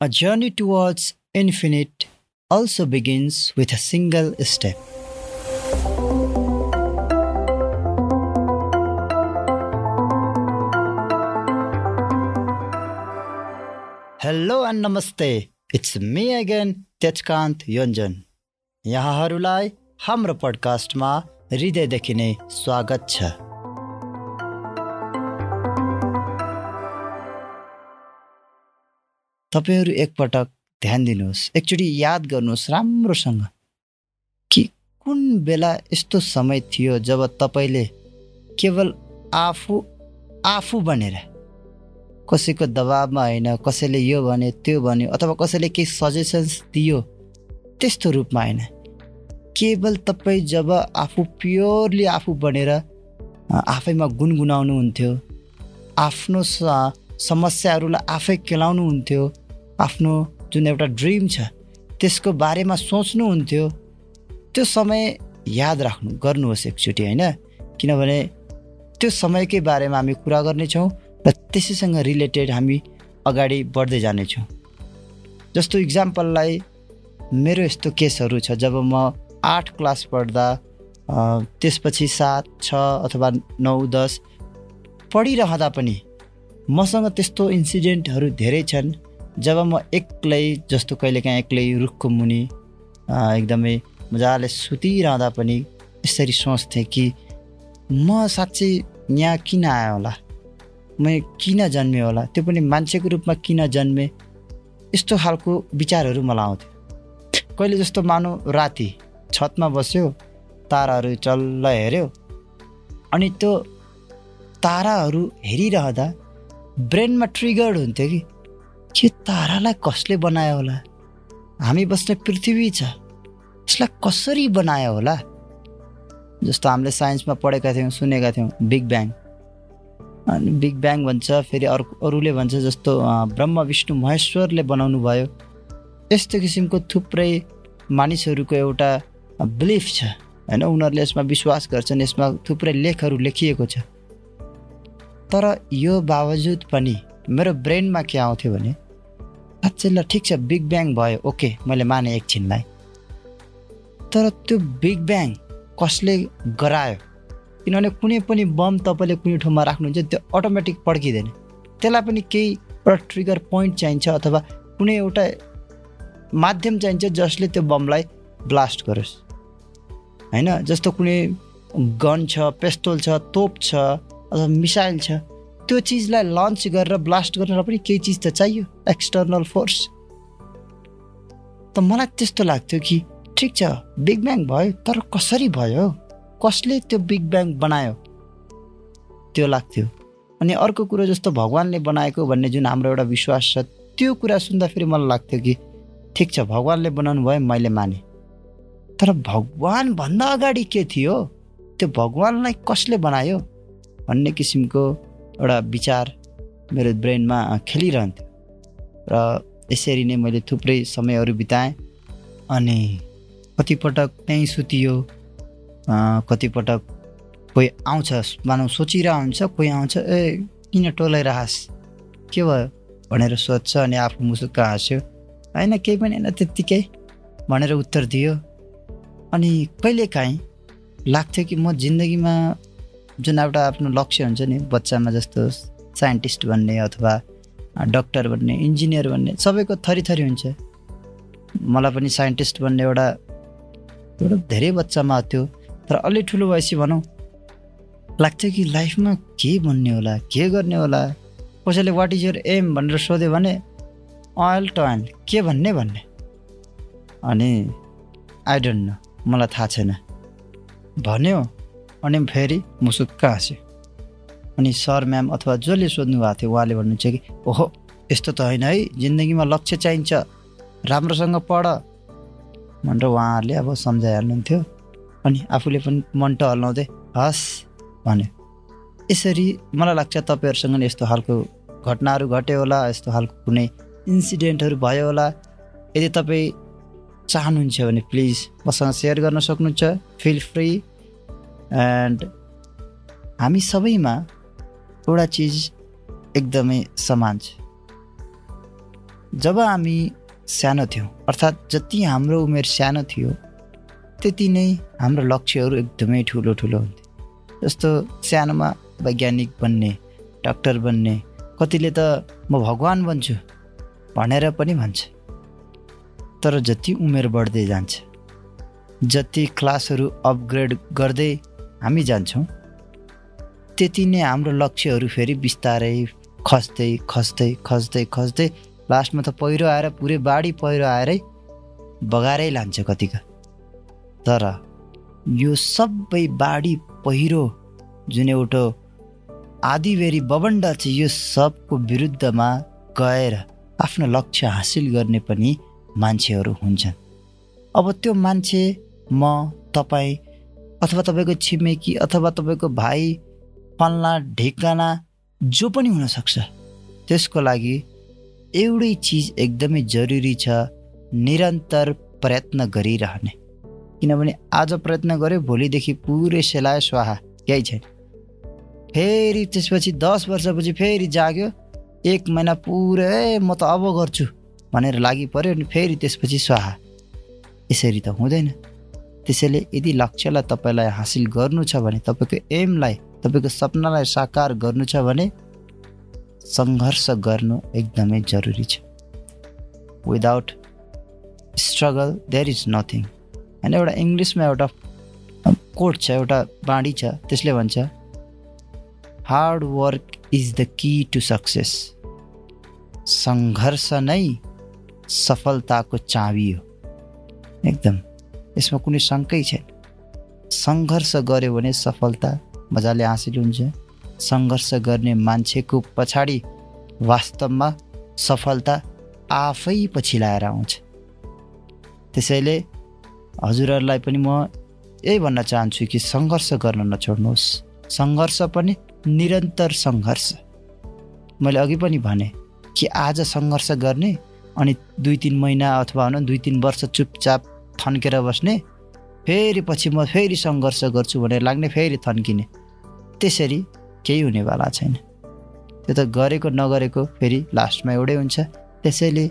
A journey towards infinite also begins with a single step. Hello and नमस्ते it's me again Tejkant Yonjan यहाँहरूलाई हाम्रो पडकास्टमा हृदयदेखि नै स्वागत छ तपाईँहरू एकपटक ध्यान दिनुहोस्। एकचोटि याद गर्नुहोस् राम्रोसँग कि कुन बेला यस्तो समय थियो जब तपाईँले केवल आफू आफू बनेर कसैको दबाबमा होइन कसैले यो भने त्यो भन्यो अथवा कसैले केही सजेसन्स दियो त्यस्तो रूपमा होइन। केवल तपाईँ जब आफू प्योरली आफू बनेर आफैमा गुनगुनाउनुहुन्थ्यो आफ्नो समस्याहरूलाई आफै केलाउनुहुन्थ्यो आफ्नो जुन एउटा ड्रिम छ त्यसको बारेमा सोच्नुहुन्थ्यो। त्यो समय याद राख्नु गर्नुहोस् एकचोटि होइन? किनभने त्यो समयकै बारेमा हामी कुरा गर्नेछौँ र त्यसैसँग रिलेटेड हामी अगाडि बढ्दै जानेछौँ। जस्तो इक्जाम्पललाई मेरो यस्तो केसहरू छ जब म आठ क्लास पढ्दा त्यसपछि सात छ अथवा नौ दस पढिरहँदा पनि मसँग त्यस्तो इन्सिडेन्टहरू धेरै छन्। जब म एक्लै जस्तो कहिलेकाहीँ एक्लै रुखको मुनि एकदमै मजाले सुतिरहँदा पनि यसरी सोच्थेँ कि म साँच्चै यहाँ किन आयो होला? म किन जन्मेँ होला? त्यो पनि मान्छेको रूपमा किन जन्मेँ? यस्तो खालको विचारहरू मलाई आउँथ्यो। कहिले जस्तो मानौँ राति छतमा बस्यो ताराहरू चल्ल हेऱ्यो अनि त्यो ताराहरू हेरिरहँदा ब्रेनमा ट्रिगर्ड हुन्थ्यो कि। के तारालाई कसले बनायो होला? हामी बस्ने पृथ्वी छ यसलाई कसरी बनायो होला? जस्तो हामीले साइन्समा पढेका थियौँ सुनेका थियौँ बिग ब्याङ। अनि बिग ब्याङ भन्छ फेरि अर्को अरूले भन्छ जस्तो ब्रह्म विष्णु महेश्वरले बनाउनु भयो। यस्तो किसिमको थुप्रै मानिसहरूको एउटा बिलिफ छ होइन? उनीहरूले यसमा विश्वास गर्छन् यसमा थुप्रै लेखहरू लेखिएको छ। तर यो बावजुद पनि मेरो ब्रेनमा के आउँथ्यो भने साँच्चै ल ठिक छ बिग ब्याङ भयो ओके मैले माने एकछिनलाई। तर त्यो बिग ब्याङ कसले गरायो? किनभने कुनै पनि बम तपाईँले कुनै ठाउँमा राख्नुहुन्छ त्यो अटोमेटिक पड्किँदैन। त्यसलाई पनि केही एउटा ट्रिगर पोइन्ट चाहिन्छ अथवा कुनै एउटा माध्यम चाहिन्छ जसले त्यो बमलाई ब्लास्ट गरोस्। होइन? जस्तो कुनै गन छ पेस्तोल छ तोप छ अथवा मिसाइल छ। त्यो चिजलाई लन्च गरेर ब्लास्ट गर्नलाई पनि केही चिज त चाहियो एक्सटर्नल फोर्स त मलाई त्यस्तो लाग्थ्यो कि ठिक छ बिग ब्याङ भयो तर कसरी भयो? कसले त्यो बिग ब्याङ बनायो? त्यो लाग्थ्यो। अनि अर्को कुरो जस्तो भगवान्ले बनाएको भन्ने जुन हाम्रो एउटा विश्वास छ त्यो कुरा सुन्दाखेरि मलाई लाग्थ्यो कि ठिक छ भगवान्ले बनाउनु भयो मैले माने। तर भगवान्भन्दा अगाडि के थियो? त्यो भगवान्लाई कसले बनायो भन्ने किसिमको एउटा विचार मेरो ब्रेनमा खेलिरहन्थ्यो। र यसरी नै मैले थुप्रै समयहरू बिताएँ अनि कतिपटक त्यहीँ सुतियो कतिपटक कोही आउँछ मानव सोचिरहेको हुन्छ कोही आउँछ ए किन टोलाइरहस्? के भयो? भनेर सोध्छ अनि आफू मुसुक्क हाँस्यो। होइन केही पनि होइन त्यत्तिकै भनेर उत्तर दियो। अनि कहिलेकाहीँ लाग्थ्यो कि म जिन्दगीमा जुन एउटा आफ्नो लक्ष्य हुन्छ नि बच्चामा जस्तो साइन्टिस्ट बन्ने अथवा डक्टर बन्ने इन्जिनियर बन्ने सबैको थरी थरी हुन्छ। मलाई पनि साइन्टिस्ट बन्ने एउटा एउटा धेरै बच्चामा थियो तर अलि ठुलो भएपछि भनौँ लाग्थ्यो कि लाइफमा के भन्ने होला के गर्ने होला? कसैले वाट इज यर एम भनेर सोध्यो भने अयल टयल के भन्ने भन्ने? अनि आई डोन्ट नो मलाई थाहा छैन। भन्यो। अनि फेरि मुसुक्क हाँस्यो। अनि सर म्याम अथवा जसले सोध्नु भएको थियो उहाँले भन्नुहुन्छ कि ओहो यस्तो त होइन है जिन्दगीमा लक्ष्य चाहिन्छ राम्रोसँग पढ। भनेर उहाँहरूले अब सम्झाइहाल्नुहुन्थ्यो। अनि आफूले पनि मन हल्लाउँदै हस् भन्यो। यसरी मलाई लाग्छ तपाईँहरूसँग यस्तो खालको घटनाहरू घट्यो होला यस्तो खालको कुनै इन्सिडेन्टहरू भयो होला। यदि तपाईँ चाहनुहुन्छ भने प्लिज मसँग सेयर गर्न सक्नुहुन्छ फिल फ्री। एन्ड हामी सबैमा एउटा चिज एकदमै समान छ। जब हामी सानो थियौँ अर्थात् जति हाम्रो उमेर सानो थियो त्यति नै हाम्रो लक्ष्यहरू एकदमै ठुलो ठुलो हुन्थ्यो जस्तो सानोमा वैज्ञानिक बन्ने डाक्टर बन्ने कतिले त म भगवान् बन्छु भनेर पनि भन्छ। तर जति उमेर बढ्दै जान्छ जति क्लासहरू अपग्रेड गर्दै हामी जान्छौँ। त्यति नै हाम्रो लक्ष्यहरू फेरि बिस्तारै खस्दै खस्दै खस्दै खस्दै लास्टमा त पहिरो आएर पुरै बाढी पहिरो आएरै बगाएरै लान्छ कतिका। तर यो सबै बाढी पहिरो जुन एउटा आधिबेरी बबन्ड छ यो सबको विरुद्धमा गएर आफ्नो लक्ष्य हासिल गर्ने पनि मान्छेहरू हुन्छन्। अब त्यो मान्छे म तपाईँ अथवा तपाईँको छिमेकी अथवा तपाईँको भाइ पल्ला ढेकाना जो पनि हुनसक्छ त्यसको लागि एउटै चिज एकदमै जरुरी छ निरन्तर प्रयत्न गरिरहने। किनभने आज प्रयत्न गऱ्यो भोलिदेखि पुरै सेलायो स्वाहा केही छैन। फेरि त्यसपछि दस वर्षपछि फेरि जाग्यो एक महिना पुरै म त अब गर्छु भनेर लागि पऱ्यो अनि फेरि त्यसपछि स्वाहा। यसरी त हुँदैन। त्यसैले यदि लक्ष्यलाई तपाईँलाई हासिल गर्नु छ भने तपाईँको एमलाई तपाईँको सपनालाई साकार गर्नु छ भने सङ्घर्ष गर्नु एकदमै जरुरी छ। Without struggle there is nothing होइन एउटा इङ्ग्लिसमा एउटा कोट छ एउटा बाँडी छ त्यसले भन्छ hard work is the key to success सङ्घर्ष नै सफलताको चाबी हो। एकदम। यसमा कुनै शङ्कै छैन। सङ्घर्ष गऱ्यो भने सफलता मजाले हासिल हुन्छ। सङ्घर्ष गर्ने मान्छेको पछाडि वास्तवमा सफलता आफै पछि लाएर आउँछ। त्यसैले हजुरहरूलाई पनि म यही भन्न चाहन्छु कि सङ्घर्ष गर्न नछोड्नुहोस्। सङ्घर्ष पनि निरन्तर सङ्घर्ष। मैले अघि पनि भने कि आज सङ्घर्ष गर्ने अनि दुई तिन महिना अथवा भनौँ दुई तिन वर्ष चुपचाप थन्केर बस्ने फेरि पछि म फेरि सङ्घर्ष गर्छु भनेर लाग्ने फेरि थन्किने। त्यसरी केही हुनेवाला छैन। त्यो त गरेको नगरेको फेरि लास्टमा एउटै हुन्छ। त्यसैले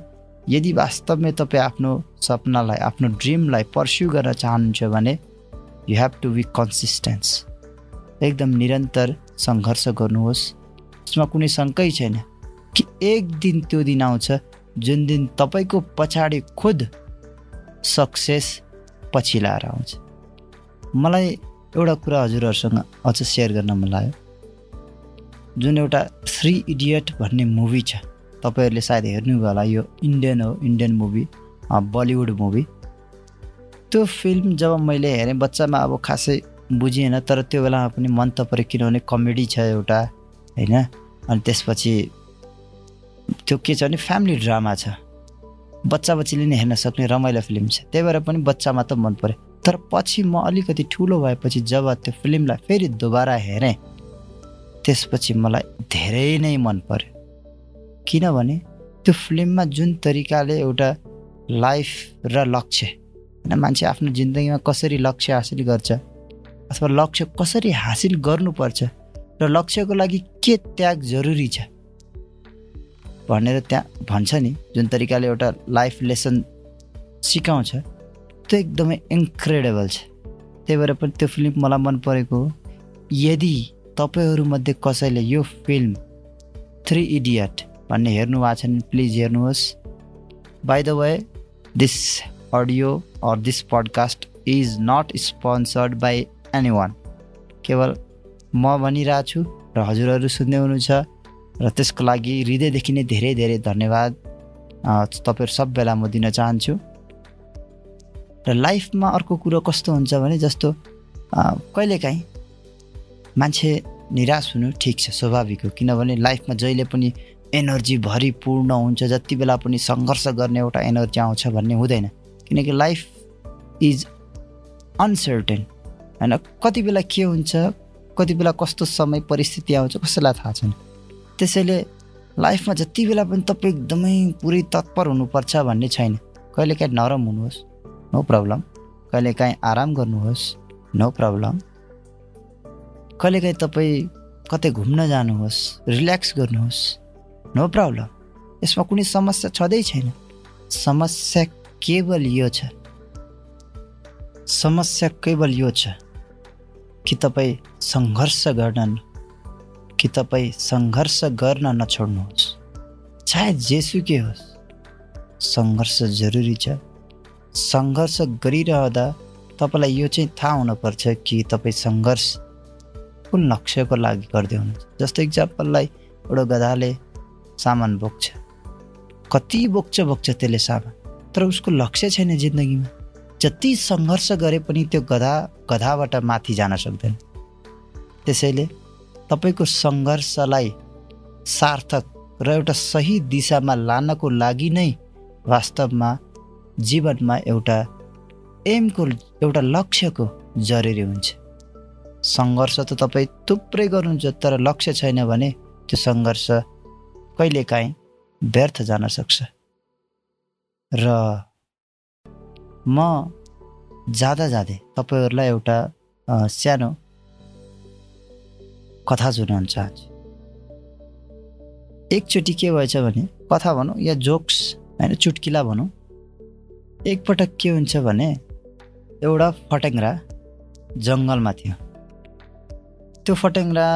यदि वास्तवमै तपाईँ आफ्नो सपनालाई आफ्नो ड्रिमलाई पर्स्यु गर्न चाहनुहुन्छ भने you have to be consistence एकदम निरन्तर सङ्घर्ष गर्नुहोस्। यसमा कुनै शङ्कै छैन। कि एक दिन त्यो दिन आउँछ जुन दिन तपाईँको पछाडि खुद सक्सेस पछि लाएर आउँछ। मलाई एउटा कुरा हजुरहरूसँग अझ सेयर गर्न मन लाग्यो। जुन एउटा थ्री इडियट भन्ने मुभी छ तपाईँहरूले सायद हेर्नुभयो होला यो इन्डियन हो इन्डियन मुभी बलिउड मुभी त्यो फिल्म जब मैले हेरेँ बच्चामा अब खासै बुझिएन तर त्यो बेलामा पनि मन त पऱ्यो किनभने कमेडी छ एउटा होइन? अनि त्यसपछि त्यो के छ भने फ्यामिली ड्रामा छ। बच्चा बच्चीले नै हेर्न सक्ने रमाइलो फिल्म छ। त्यही भएर पनि बच्चामा त मन पऱ्यो तर पछि म अलिकति ठुलो भएपछि जब त्यो फिल्मलाई फेरि दोबारा हेरेँ त्यसपछि मलाई धेरै नै मन पर्यो। किनभने त्यो फिल्ममा जुन तरिकाले एउटा लाइफ र लक्ष्य होइन मान्छे आफ्नो जिन्दगीमा कसरी लक्ष्य हासिल गर्छ अथवा लक्ष्य कसरी हासिल गर्नुपर्छ र लक्ष्यको लागि के त्याग जरुरी छ भनेर त्यहाँ भन्छ नि जुन तरिकाले एउटा लाइफ लेसन सिकाउँछ त्यो एकदमै इन्क्रेडेबल छ। त्यही भएर पनि त्यो फिल्म मलाई मन परेको हो। यदि तपाईँहरूमध्ये कसैले यो फिल्म थ्री इडियट भन्ने हेर्नु भएको छ भने प्लिज हेर्नुहोस्। By the way this audio or this podcast is not sponsored by anyone केवल म भनिरहेको छु र हजुरहरू सुन्दै हुनुहुन्छ। र त्यसको लागि हृदयदेखि नै धेरै धेरै धन्यवाद। तपाईँहरू सबैलाई म दिन चाहन्छु। र लाइफमा अर्को कुरो कस्तो हुन्छ भने जस्तो कहिलेकाहीँ मान्छे निराश हुनु ठिक छ स्वाभाविक हो किनभने लाइफमा जहिले पनि एनर्जी भरिपूर्ण हुन्छ जति बेला पनि सङ्घर्ष गर्ने एउटा एनर्जी आउँछ भन्ने हुँदैन। किनकि लाइफ इज अनसर्टेन। होइन कति बेला के हुन्छ कति बेला कस्तो समय परिस्थिति आउँछ कसैलाई थाहा छैन। त्यसैले लाइफमा जति बेला पनि तपाईँ एकदमै पुरै तत्पर हुनुपर्छ भन्ने छैन। कहिलेकाहीँ नरम हुनुहोस् नो प्रब्लम। कहिलेकाहीँ आराम गर्नुहोस् नो प्रब्लम। कहिलेकाहीँ तपाईँ कतै घुम्न जानुहोस् रिल्याक्स गर्नुहोस् नो प्रब्लम। यसमा कुनै समस्या छँदै छैन। समस्या केवल यो छ। समस्या केवल यो छ कि तपाईँ सङ्घर्ष गर्न कि तपाईँ सङ्घर्ष गर्न नछोड्नुहोस्। चाहे जेसुकै होस्। सङ्घर्ष जरुरी छ। सङ्घर्ष गरिरहँदा तपाईँलाई यो चाहिँ थाहा हुनुपर्छ कि तपाईँ सङ्घर्ष कुन लक्ष्यको लागि गर्दै हुनुहुन्छ। जस्तो इक्जाम्पललाई एउटा गधाले सामान बोक्छ। कति बोक्छ बोक्छ त्यसले सामान। तर उसको लक्ष्य छैन जिन्दगीमा। जति सङ्घर्ष गरे पनि त्यो गधा गधाबाट माथि जान सक्दैन। त्यसैले तपाईँको सङ्घर्षलाई सार्थक र एउटा सही दिशामा लानको लागि नै वास्तवमा जीवनमा एउटा एमको एउटा लक्ष्यको जरुरी हुन्छ। सङ्घर्ष त तपाईँ थुप्रै गर्नुहुन्छ तर लक्ष्य छैन भने त्यो सङ्घर्ष कहिलेकाहीँ व्यर्थ जान सक्छ। र म जाँदा जाँदै तपाईँहरूलाई एउटा सानो कथा सुनाउन चाहन्छु एकचोटि के भएछ भने कथा भनौँ या जोक्स होइन चुट्किला भनौँ। एकपटक के हुन्छ भने एउटा फटेङ्ग्रा जङ्गलमा थियो। त्यो फटेङ्ग्रा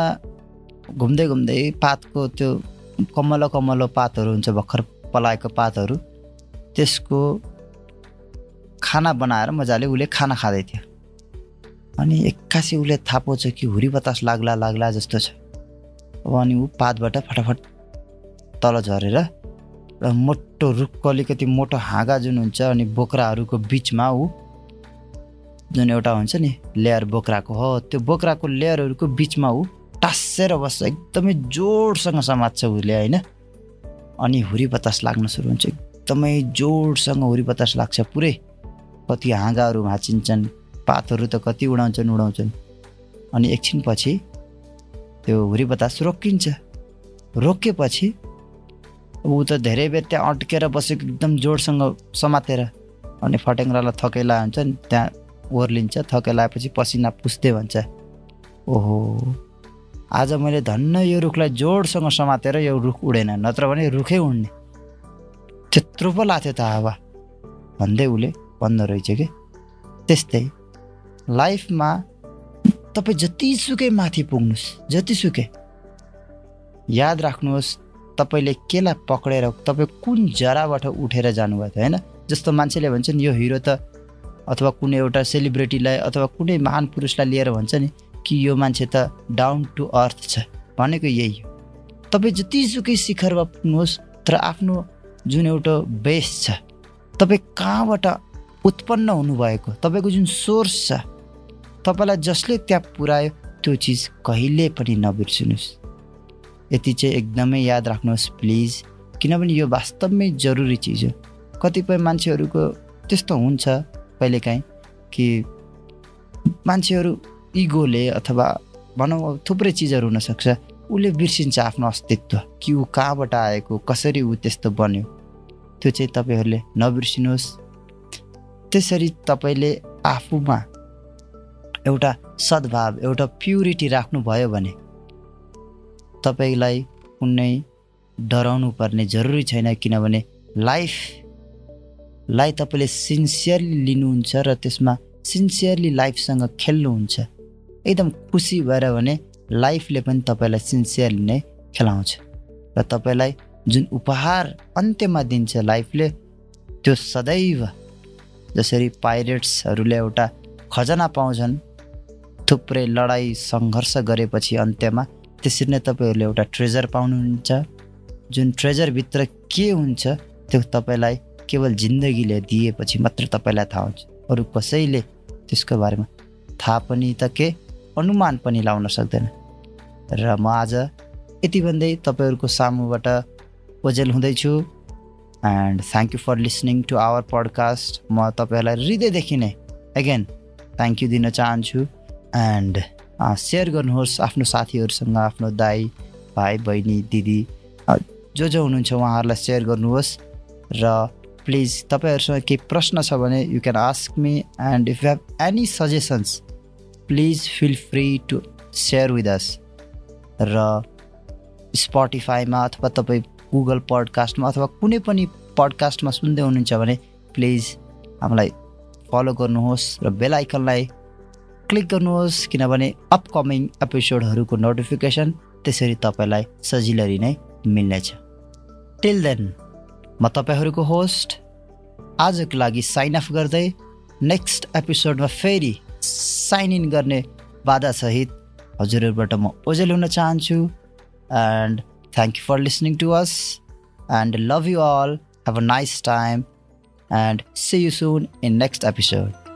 घुम्दै घुम्दै पातको त्यो कमलो कमलो पातहरू हुन्छ भर्खर पलाएको पातहरू त्यसको खाना बनाएर मजाले उसले खाना खाँदै थियो। अनि एक्कासी उसले थाहा पाउँछ कि हुरी बतास लाग्ला लाग्ला जस्तो छ। अब अनि ऊ पातबाट फटाफट तल झरेर र मोटो रुखको अलिकति मोटो हाँगा जुन हुन्छ अनि बोक्राहरूको बिचमा ऊ जुन एउटा हुन्छ नि लेयर बोक्राको हो त्यो बोक्राको लेयरहरूको बिचमा ऊ टाँसेर बस्छ। एकदमै जोडसँग समात्छ उसले होइन? अनि हुरी बतास लाग्न सुरु हुन्छ। एकदमै जोडसँग हुरी बतास लाग्छ पुरै। कति हाँगाहरू भाँचिन्छन्। पातहरू त कति उडाउँछन् उडाउँछन्। अनि एकछिनपछि त्यो हुरी बतास रोकिन्छ रोकिएपछि ऊ त धेरै बेर त्यहाँ अड्केर बसेको एकदम जोडसँग समातेर अनि फटेङ्ग्रालाई थकेला हुन्छ नि त्यहाँ ओर्लिन्छ थकेलाएपछि पसिना पुस्दै भन्छ। ओहो! आज मैले धन्न यो रुखलाई जोडसँग समातेर यो रुख उडेन नत्र भने रुखै उड्ने। त्यत्रो पो लाग्थ्यो त हावा। भन्दै उसले भन्दो रहेछ कि? त्यस्तै लाइफमा तपाईँ जतिसुकै माथि पुग्नुहोस् जतिसुकै। याद राख्नुहोस् तपाईँले केलाई पक्रेर तपाईँ कुन जराबाट उठेर जानुभयो त होइन? जस्तो मान्छेले भन्छ नि यो हिरो त अथवा कुनै एउटा सेलिब्रेटीलाई अथवा कुनै महान पुरुषलाई लिएर भन्छ नि कि यो मान्छे त डाउन टु अर्थ छ। भनेको यही हो। तपाईँ जतिसुकै शिखरमा पुग्नुहोस् तर आफ्नो जुन एउटा बेस छ तपाईँ कहाँबाट उत्पन्न हुनुभएको तपाईँको जुन सोर्स छ तपाईँलाई जसले त्यहाँ पुऱ्यायो त्यो चिज कहिले पनि नबिर्सिनुहोस्। यति चाहिँ एकदमै याद राख्नुहोस् प्लिज। किनभने यो वास्तवमै जरुरी चिज हो। कतिपय मान्छेहरूको त्यस्तो हुन्छ कहिलेकाहीँ कि मान्छेहरू इगोले अथवा भनौँ थुप्रै चिजहरू हुनसक्छ। उसले बिर्सिन्छ आफ्नो अस्तित्व। कि ऊ कहाँबाट आएको कसरी ऊ त्यस्तो बन्यो। त्यो चाहिँ तपाईँहरूले नबिर्सिनुहोस्। त्यसरी तपाईँले आफूमा एउटा सद्भाव एउटा प्युरिटी राख्नुभयो भने तपाईँलाई कुनै डराउनु पर्ने जरुरी छैन किनभने लाइफलाई तपाईँले सिन्सियरली लिनुहुन्छ र त्यसमा सिन्सियरली लाइफसँग खेल्नुहुन्छ। एकदम खुसी भएर भने लाइफले पनि तपाईँलाई सिन्सियरली नै खेलाउँछ र तपाईँलाई जुन उपहार अन्त्यमा दिन्छ लाइफले त्यो सदैव जसरी पाइरेट्सहरूले एउटा खजना पाउँछन् थुप्रै लडाइँ सङ्घर्ष गरेपछि अन्त्यमा त्यसरी नै तपाईँहरूले एउटा ट्रेजर पाउनुहुन्छ। जुन ट्रेजरभित्र के हुन्छ त्यो तपाईँलाई केवल जिन्दगीले दिएपछि मात्र तपाईँलाई थाहा हुन्छ। अरू कसैले त्यसको बारेमा थाहा पनि त के अनुमान पनि लाउन सक्दैन। र म आज यति भन्दै तपाईँहरूको सामुबाट ओजेल हुँदैछु। And thank you for listening to our podcast म तपाईँहरूलाई हृदयदेखि नै एगेन थ्याङ्क यू दिन चाहन्छु। एन्ड सेयर गर्नुहोस् आफ्नो साथीहरूसँग आफ्नो दाई भाइ बहिनी दिदी। जो जो हुनुहुन्छ उहाँहरूलाई सेयर गर्नुहोस् र प्लिज तपाईँहरूसँग केही प्रश्न छ भने you can ask me and if you have any suggestions please feel free to share with us र स्पोटिफाईमा अथवा तपाईँ गुगल पडकास्टमा अथवा कुनै पनि पडकास्टमा सुन्दै हुनुहुन्छ भने प्लिज हामीलाई फलो गर्नुहोस् र बेल आइकनलाई क्लिक गर्नुहोस् किनभने अपकमिङ एपिसोडहरूको नोटिफिकेसन त्यसरी तपाईँलाई सजिलरी नै मिल्नेछ टिल देन म तपाईँहरूको होस्ट आजको लागि साइन अफ गर्दै नेक्स्ट एपिसोडमा फेरि साइन इन गर्ने बाधासहित हजुरहरूबाट म ओजेल हुन चाहन्छु and Thank you for listening to us and love you all. Have a nice time and see you soon in next episode.